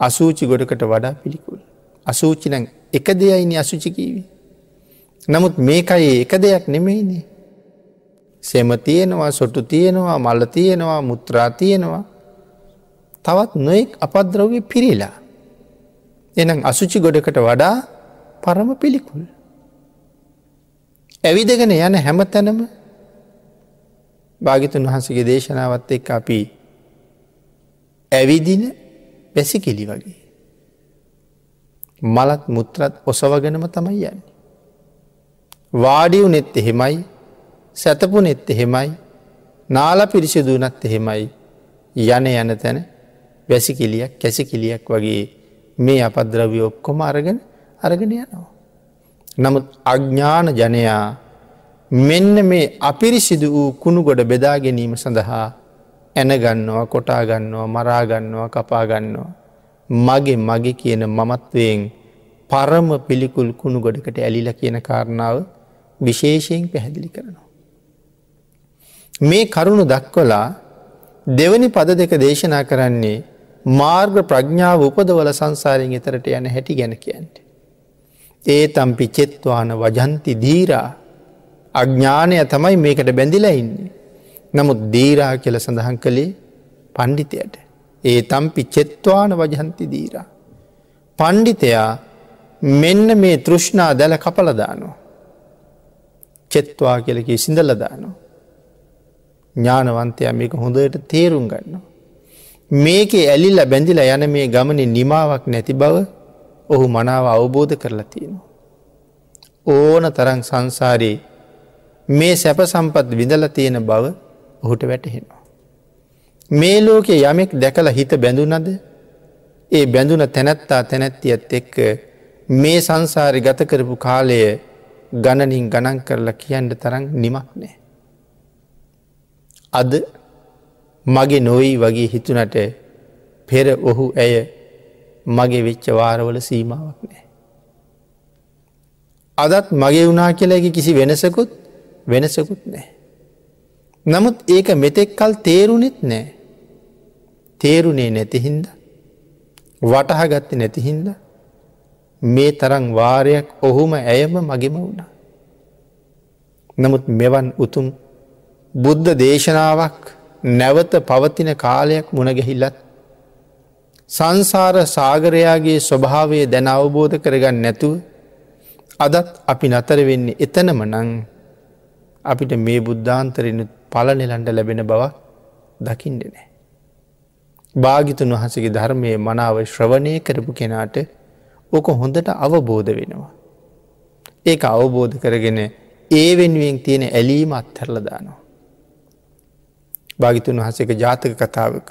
අසූචි ගොඩකට වඩා පිළිකුල්. අසූචිනං එක දෙයයිනි අසුචිකීවි. නමුත් මේකයි එක දෙයක් නෙමෙයිනේ. සෙම තියෙනවා සොටු තියෙනවා මල්ල තියෙනවා මුත්‍රා තියෙනවා. තවත් නොයෙක් අපද්‍රව්‍ය පිරිලා. එනම් අසුචි ගොඩකට වඩා පරම පිළිකුල්. ඇවිදගෙන යන හැම තැනම භාගිතුන් වහන්සගේ දේශනාවත් එක් අපි ඇවිදින වැසි කෙලි වගේ. මලත් මුත්‍රත් ඔසවගෙනම තමයි යන්නේ. වාඩියු නෙත් එහෙමයි සැතපු නෙත් එහෙමයි නාල පිරිසිදුනත් එහෙමයි යන යන තැන වැසිකිලියක් කැසිකිලියක් වගේ මේ අපද්‍රව්‍ය ඔක්කොම අරගෙන අරගෙන යනවා. නමුත් අඥ්ඥාන ජනයා මෙන්න මේ අපිරිසිදු වූ කුණු ගොඩ බෙදා ගැනීම සඳහා ඇනගන්නවා කොටාගන්නවා මරාගන්නවා කපාගන්නවා. මගේ මගේ කියන මමත්වයෙන් පරම පිළිකුල් කුණු ගොඩකට ඇලිල කියන කාරණාව විශේෂයෙන් පැහැදිලි කරනවා. මේ කරුණු දක්වලා දෙවනි පද දෙක දේශනා කරන්නේ මාර්ග ප්‍රඥාව උපදවල සංසාරයෙන් එතරට යන හැටි ගැන කියන්ට. ඒ තම්පි චෙත්වාන වජන්ති දීරා අඥ්ඥානය තමයි මේකට බැඳිලා ඉන්නේ. නමුත් දීරා කියල සඳහන් කළේ පණ්ඩිතයට. ඒ තම්පි චෙත්වාන වජහන්ති දීරා. පණ්ඩිතයා මෙන්න මේ තෘෂ්ණා දැල කපලදානවා. චෙත්වා කියලකි සිඳලදානවා. ඥානවන්තයා මේක හොඳට තේරුම් ගන්නවා. මේකේ ඇලිල්ල බැඳිලා යන මේ ගමන නිමාවක් නැති බව ඔහු මනාව අවබෝධ කරලා තියෙනවා. ඕන තරං සංසාරයේ මේ සැප සම්පත් විඳල තියෙන බව ඔහුට වැටහෙනවා. මේ ලෝකෙ යමෙක් දැකලා හිත බැඳුනද ඒ බැඳුන තැනැත්තා තැනැත්තියත් එක්ක මේ සංසාරි ගත කරපු කාලය ගණනින් ගණන් කරලා කියන්න තරම් නිමක් නෑ. අද මගේ නොයි වගේ හිතුනට පෙර ඔහු ඇය මගේ වෙච්ච වාරවල සීමාවක් නෑ. අදත් මගේ වුනා කියලගේ කිසි වෙනසකුත් වෙනසකුත් නෑ. නමුත් ඒක මෙතෙක් කල් තේරුණෙත් නෑ. තේරුණේ නැතිහින්ද වටහගත්ත නැතිහින්ද මේ තරං වාරයක් ඔහුම ඇයම මගෙම වුණා. නමුත් මෙවන් උතුම් බුද්ධ දේශනාවක් නැවත පවතින කාලයක් මුණගැහිල්ලත් සංසාර සාගරයාගේ ස්වභාවය දැන අවබෝධ කරගන්න නැතුව අදත් අපි නතර වෙන්නේ එතනම නං අපිට මේ බුද්ධාන්තරෙනුත් පලනෙලන්ට ලැබෙන බවක් දකිින්ට නෑ. භාගිතුන් වහසගේ ධර්මය මනාව ශ්‍රවණය කරපු කෙනාට ඕක හොඳට අවබෝධ වෙනවා. ඒක අවබෝධ කරගෙන ඒ වෙනුවෙන් තියෙන ඇලීම අත්හැරලදානවා. භාගිතුන් වහසක ජාතක කතාවක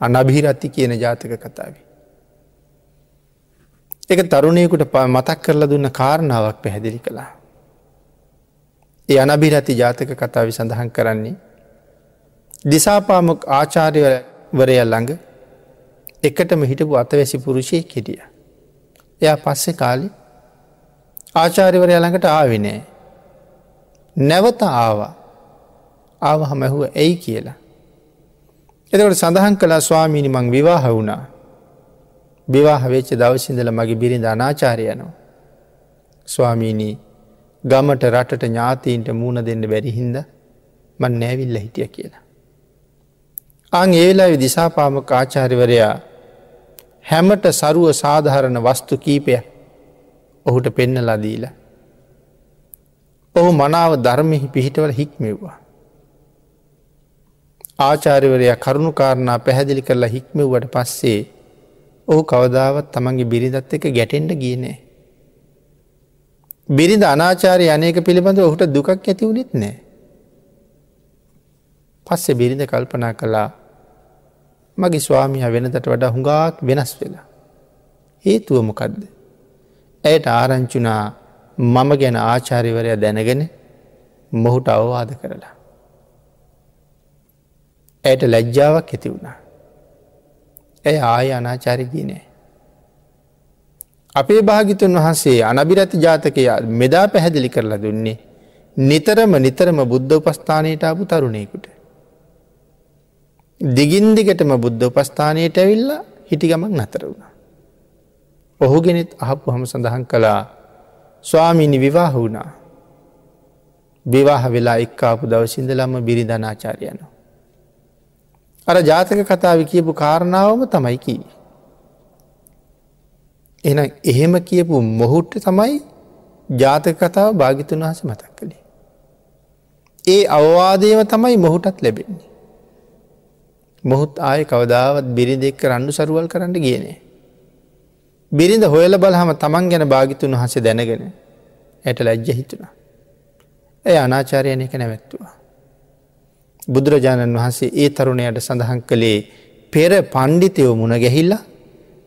අනභිරත්ති කියන ජාතක කතාව. එක තරුණයකුට මතක් කරලා දුන්න කාරණාවක් පැහැදිලි කළා. ඒ අනභිරති ජාතක කතාව සඳහන් කරන්නේ දිසාපාමක් ආචාර්යවරය ළඟ එකටම හිටපු අතවැසි පුරුෂය කෙටිය. එයා පස්සෙ කාලි ආචාරිවරය ළඟට ආවිනෑ. නැවත ආවා ආව හමැහුව ඇයි කියලා. එතකට සඳහන් කලා ස්වාමීනි මං විවාහ වුණා. විවාහ වෙච්ච දවසිදල මගේ බිරිඳ අනාචාරයනවා. ස්වාමීනී ගමට රටට ඥාතීන්ට මූුණ දෙන්න බැරිහින්ද මන් නෑවිල්ල හිටිය කියලා. අං ඒලා දිසාපාම කාචාරිවරයා හැමට සරුව සාධහරණ වස්තු කීපය ඔහුට පෙන්න ලදීලා. ඔහු මනාව ධර්මෙහි පිහිටවල හික්මෙව්වා. ආචාරිවරයා කරුණු කාරණා පැහැදිලි කරලා හික්මව්වට පස්සේ ඔහු කවදාවත් තමන්ගේ බිරිඳත් එක ගැටෙන්ට ගියනෑ. බිරිඳ අනාචාරය අනේක පිළිබඳ ඔහුට දුකක් ඇති වුණෙත් නෑ. පස්සෙ බිරිඳ කල්පනා කළා මගේ ස්වාමිය වෙනතට වඩා හුඟාක් වෙනස් වෙලා. හේතුවමකදද. ඇයට ආරංචුනා මම ගැන ආචාරිවරය දැනගෙන මොහුට අවවාද කරලා. ඇයට ලැජ්ජාවක් ඇති වුණා. ඇය ආය අනාචාරගී නෑ. අපේ භාගිතුන් වහන්සේ අනබිරති ජාතකය මෙදා පැහැදිලි කරලා දුන්නේ නිතරම නිතරම බුද්ධ උපස්ථානයට ආපු තරුණයකුට. දිගින්දිගටම බුද්ධ උපස්ථානයට ඇවිල්ල හිටිගමක් නතර වුණ. ඔහුගෙනෙත් අහපු හම සඳහන් කළා ස්වාමිනි විවාහ වුණා. විවාහ වෙලා එක්කාපු දවසිින්දලම්ම බිරිධනාචාරයනවා. අර ජාතක කතාව කියපු කාරණාවම තමයි කී. එන එහෙම කියපු මොහුට්ට තමයි ජාතක කතාව භාගිතුන් වහස මතක් කළේ. ඒ අවවාදයම තමයි මොහුටත් ලැබෙන්නේ. මොහුත් ආය කවදාවත් බිරිඳ එක්ක රණ්ඩු සරුවල් කරන්න ගියනේ. බිරිඳ හොයල බලහම තමන් ගැන භාගිතුන් වහසේ දැනගෙන ඇයට ලැජ්ජ හිතුනා. ඇය අනාචාරයන එක නැවැත්තුවා. බුදුරජාණන් වහන්සේ ඒ තරුණයට සඳහන් කළේ පෙර පණ්ඩිතයෝ මුණ ගැහිල්ලා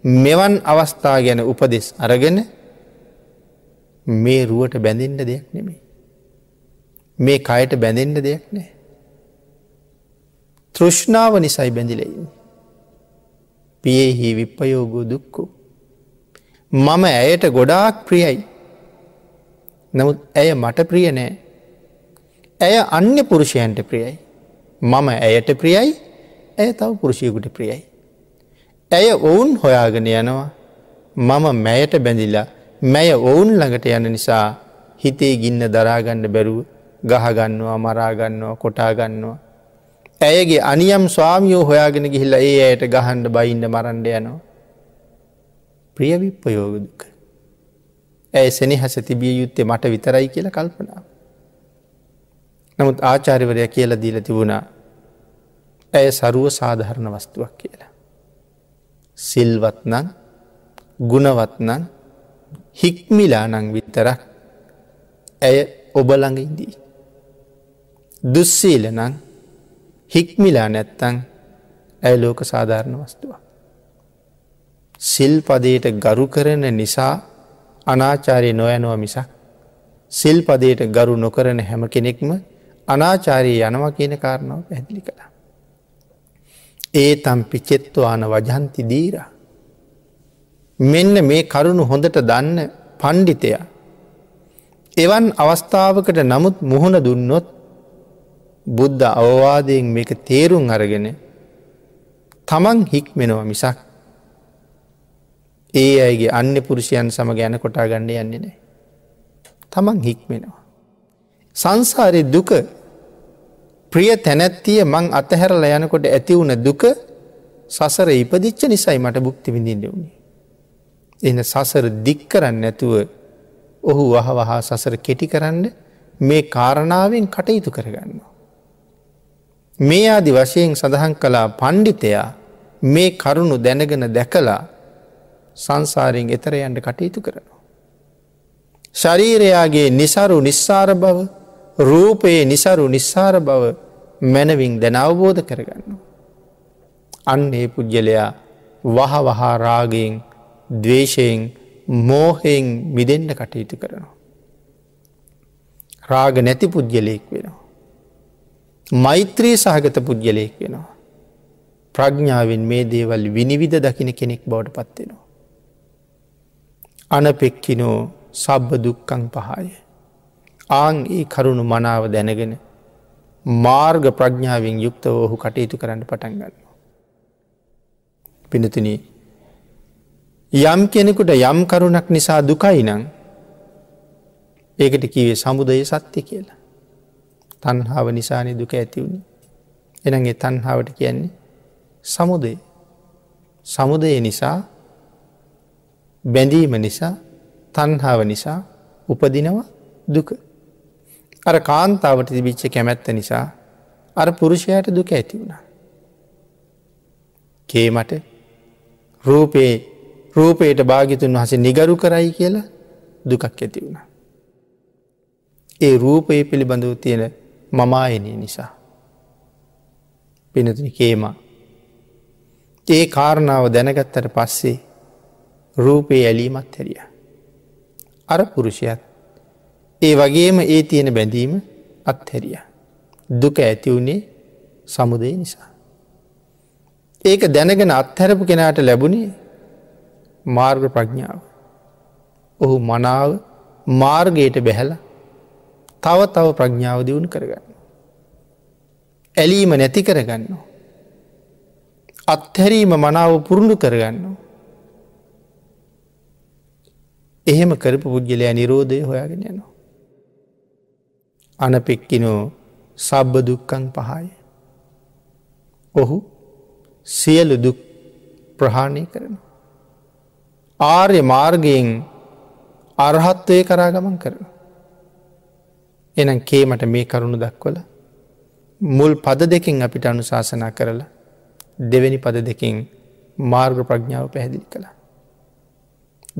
මෙවන් අවස්ථා ගැන උපදෙස් අරගෙන මේ රුවට බැඳෙන්ට දෙයක් නෙමේ. මේ කයට බැඳෙන්ට දෙයක් නෑ. තෘෂ්ණාව නිසයි බැඳිලයින්. පියෙහි විප්පයෝගෝ දුක්කු. මම ඇයට ගොඩාක් ප්‍රියයි. නමුත් ඇය මට ප්‍රිය නෑ. ඇය අන්‍ය පුරුෂයන්ට ප්‍රියයි. මම ඇයට ප්‍රියයි ඇය තව පුරුෂයකුට ප්‍රියයි. ඇය ඔවුන් හොයාගෙන යනවා මම මැයට බැඳිලා මැය ඔවුන් ළඟට යන නිසා හිතේ ගින්න දරාගන්න බැරුව ගහගන්නවා මරාගන්නවා කොටාගන්නවා. ඇයගේ අනියම් ස්වාමියෝ හොයාගෙන ගිහිල්ල ඒ ඇයට ගහන්ඩ බයින්ඩ මරන්ඩ යනවා. ප්‍රියවිප්පයෝගදුක. ඇය සෙනහස තිබිය යුත්තේ මට විතරයි කියල කල්පනාව. නමුත් ආචාරිවරය කියල දීල තිබුණා ඇය සරුව සාධහරණ වස්තුවක් කියලා. සිල්වත්නං ගුණවත්නං හික්මිලානං විතරක් ඇය ඔබළඟ ඉදී. දුස්සීලනං හික්මිලා නැත්තං ඇය ලෝක සාධාරණ වස්තුව. සිල්පදයට ගරු කරන නිසා අනාචාරය නොයනව මිසක් සිල්පදයට ගරු නොකරන හැම කෙනෙක්ම අනාචාරී යනවා කියන කාරණාව පැදිලි කළා. ඒ තම් පිචෙත්වාන වජන්ති දීර. මෙන්න මේ කරුණු හොඳට දන්න පණ්ඩිතය. එවන් අවස්ථාවකට නමුත් මුහුණ දුන්නොත් බුද්ධ අවවාදයෙන් මේක තේරුම් අරගෙන තමන් හික්මෙනවා මිසක් ඒ අයගේ අන්‍ය පුරුෂයන් සම ගැන කොටා ගණඩ යන්නේ නෑ. තමන් හික්මෙනවා. සංසාරය දුක ප්‍රිය තැනැත්තිය මං අතහැරල යනකොට ඇති වුණ දුක සසර ඉපදිච්ච නිසයි මට බුක්ති විඳින්න වුණේ. එන සසර දික් කරන්න නැතුව ඔහු වහ වහා සසර කෙටි කරන්න මේ කාරණාවෙන් කටයුතු කරගන්නවා. මේ ආදි වශයෙන් සඳහන් කලා පණ්ඩිතයා මේ කරුණු දැනගෙන දැකලා සංසාරයෙන් එතර යන්ට කටයුතු කරනවා. ශරීරයාගේ නිසරු නිස්සාර බව රූපයේ නිසරු නිස්සාර බව මැනවින් දැන අවබෝධ කරගන්නවා. අන්න ඒ පුද්ගලයා වහ වහා රාගයෙන් දවේශයෙන් මෝහයෙන් මිදෙන්ට කටයුතු කරනවා. රාග නැති පුද්ගලයෙක් වෙනවා. මෛත්‍රී සහගත පුද්ගලයෙක් වෙනවා. ප්‍රඥාවෙන් මේ දේවල් විනිවිධ දකින කෙනෙක් බවට පත්වෙනවා. අනපෙක්කිනෝ සබ්බ දුක්කං පහය. ආං ඒ කරුණු මනාව දැනගෙන මාර්ග ප්‍රඥාවෙන් යුක්තව ඔහු කටයුතු කරන්න පටන් ගන්නවා. පිනතින යම් කෙනෙකුට යම් කරුණක් නිසා දුකයි නං ඒකට කිවේ සමුදය සත්‍ය කියලා. තන්හාාව නිසානය දුක ඇතිවුණි. එනගේ තන්හාාවට කියන්නේ සමුදය. සමුදය නිසා බැඳීම නිසා තන්හාාව නිසා උපදිනවා දුක. අර කාන්තාවට තිබිච්ච කැමැත්ත නිසා අර පුරුෂයට දුක ඇති වුණා. කේමට රූපයේ රූපයට භාගිතුන් වහස නිගරු කරයි කියලා දුකක් ඇති වුණ. ඒ රූපයේ පිළිබඳව තියෙන මමායනය නිසා. පිනතුනි කේමා. ඒ කාරණාව දැනගත්තට පස්සේ රූපයේ ඇලීමත් හැරිය. අර පුරුෂයත් ඒ වගේම ඒ තියෙන බැඳීම අත්හැරිය. දුක ඇතිවුණේ සමුදය නිසා. ඒක දැනගෙන අත්හැරපු කෙනාට ලැබුණේ මාර්ග ප්‍රඥාව. ඔහු මනාව මාර්ගයට බැහැල තව තව ප්‍රඥාව දියුණු කරගන්න. ඇලීම නැති කරගන්න. අත්හැරීම මනාව පුරුණු කරගන්න. එහෙම කරපු පුද්ගලයා නිරෝධය හොයාගෙන යනවා. අනපෙක්කිනෝ සබ්බ දුක්කං පහය. ඔහු සියලු දුක් ප්‍රහාණය කරන. ආර්ය මාර්ගයෙන් අරහත්වය කරා ගමන් කරන. එනම් කේමට මේ කරුණු දක්වල මුල් පද දෙකින් අපිට අනුශාසනා කරලා දෙවැනි පද දෙකින් මාර්ග ප්‍රඥාව පැහැදිලි කළ.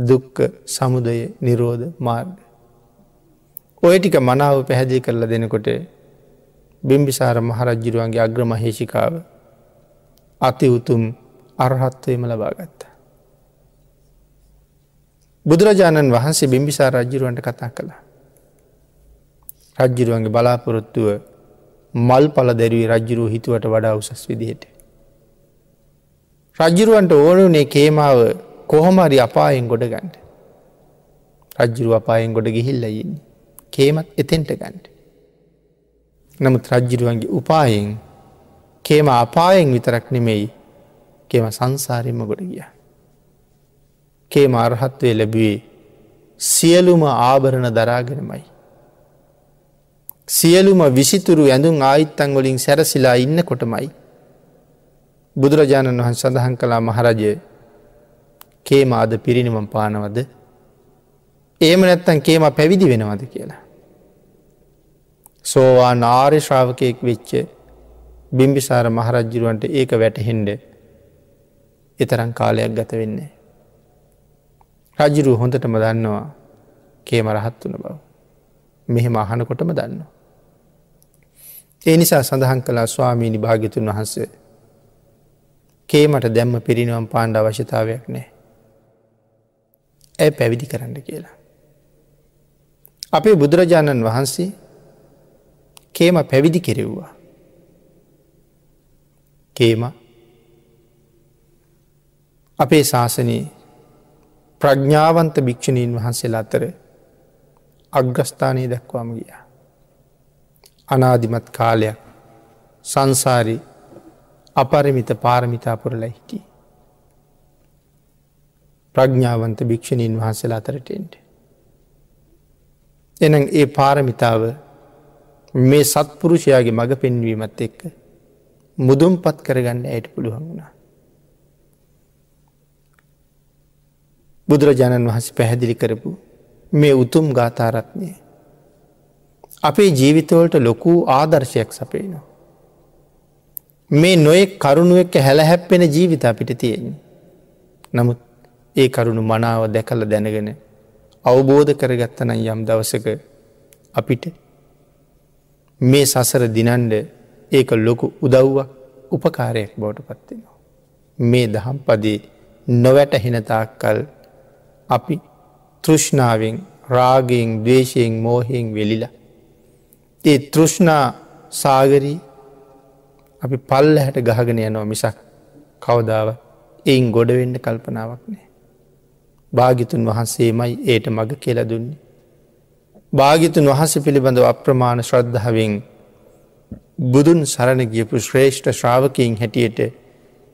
දුක්ක සමුදය නිරෝධ මාර්ග. ඔය ටික මනාව පැහැදිලි කරලා දෙනකොට බිම්බිසාර මහරජ්ජිරුවන්ගේ අග්‍රමහේෂිකාව අති උතුම් අරහත්වයම ලබාගත්ත. බුදුරජාණන් වහන්සේ බිම්බිසා රජ්ජිරුවන්ට කතා කළා. රජ්ජිරුවන්ගේ බලාපොරොත්තුව මල් පල දැරවී රජ්ජිරුව හිතුවට වඩා උසස් විදිහට. රජ්ජිරුවන්ට ඕනුනේ කේමාව කොහොමරි අපායෙන් ගොඩ ගන්ඩ. රජ්ජිරුව අපායෙන් ගොඩ ගිහිල්ලයින්න. කේමත් එතෙන්ට ගන්ඩ. නමුත් රජ්ජිරුවන්ගේ උපායෙන් කේම අපායෙන් විතරක් නෙමෙයි කෙම සංසාරයම ගොඩ ගිය. කේම අර්හත්වය ලැබුවේ සියලුම ආභරණ දරාගෙනමයි. සියලුම විසිතුරු ඇඳුම් ආයිත්තන් වලින් සැරසිලා ඉන්න කොටමයි. බුදුරජාණන් වහන් සඳහන් කලා මහරජය කේම අද පිරිනිමම් පානවද ඒම නැත්තන් කේම පැවිදි වෙනවද කියලා. සෝවා නාර්ය ශ්‍රාවකයෙක් වෙච්චේ බිම්බිසාර මහරජ්ජිරුවන්ට ඒක වැටහෙන්ඩ එතරම් කාලයක් ගත වෙන්නේ. රජිරු හොඳටම දන්නවා කේම රහත් වන බව. මෙහෙම අහනකොටම දන්න. ඒ නිසා සඳහන් කලා ස්වාමීණි භාගිතුන් වහන්සේ කේමට දැම්ම පිරිනිවම් පාණ්ඩ අවශ්‍යතාවයක් නෑ. ඇය පැවිදි කරන්න කියලා. අපේ බුදුරජාණන් වහන්සේ කේම පැවිදි කෙරෙව්වා. කේම අපේ ශාසනයේ ප්‍රඥ්ඥාවන්ත භික්‍ෂණීන් වහන්සේලා අතර අග්‍රස්ථානය දක්වාම ගිය. අනාධිමත් කාලයක් සංසාරි අපරිමිත පාරමිතා පුරලා හිටිය. ප්‍රඥාවන්ත භික්‍ෂණීන් වහන්සේලා අතරටෙන්ට. එන ඒ පාරමිතාව මේ සත්පුරුෂයාගේ මඟ පෙන්වීමත් එක්ක මුදුම් පත් කරගන්න ඇයට පුළුවන් වුණා. බුදුරජාණන් වහස පැහැදිලි කරපු මේ උතුම් ගාථාරත්නය. අපේ ජීවිතවලට ලොකු ආදර්ශයක් සපේනවා. මේ නොයෙක් කරුණුවෙක්ක හැලහැප්පෙන ජීවිත අපිට තියෙන්නේ. නමුත් ඒ කරුණු මනාව දැකල දැනගෙන අවබෝධ කරගත්තන යම් දවසක අපිට මේ සසර දිනන්ඩ ඒක ලොකු උදව්වක් උපකාරයක් බවට පත්වෙනවා. මේ දහම් පදේ නොවැටහෙන තාක්කල් අපි තෘෂ්ණාවෙන් රාගයෙන් දේශයෙන් මෝහයෙන් වෙලිලා. ඒ තෘෂ්ණා සාගරී අපි පල්ල හැට ගහගෙන යනවා මිසක් කවදාව එයින් ගොඩවෙන්න කල්පනාවක් නෑ. භාගිතුන් වහන්සේමයි ඒට මඟ කියල දුන්නේ. භාගිතුන් වහස පිළිබඳව අප්‍රමාණ ශ්‍රද්ධාවෙන් බුදුන් සරණ ගියපු ශ්‍රේෂ්ඨ ශ්‍රාවකයෙන් හැටියට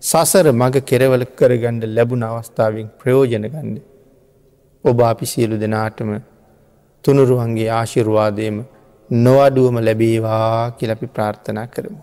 සසර මඟ කෙරවල කරගණ්ඩ ලැබුණ අවස්ථාවෙන් ප්‍රයෝජන ගණ්ඩ. ඔබ අපි සියලු දෙනාටම තුනුරුවන්ගේ ආශිර්වාදයම නොවඩුවම ලැබේවා කියලපි ප්‍රාර්ථනා කරමු.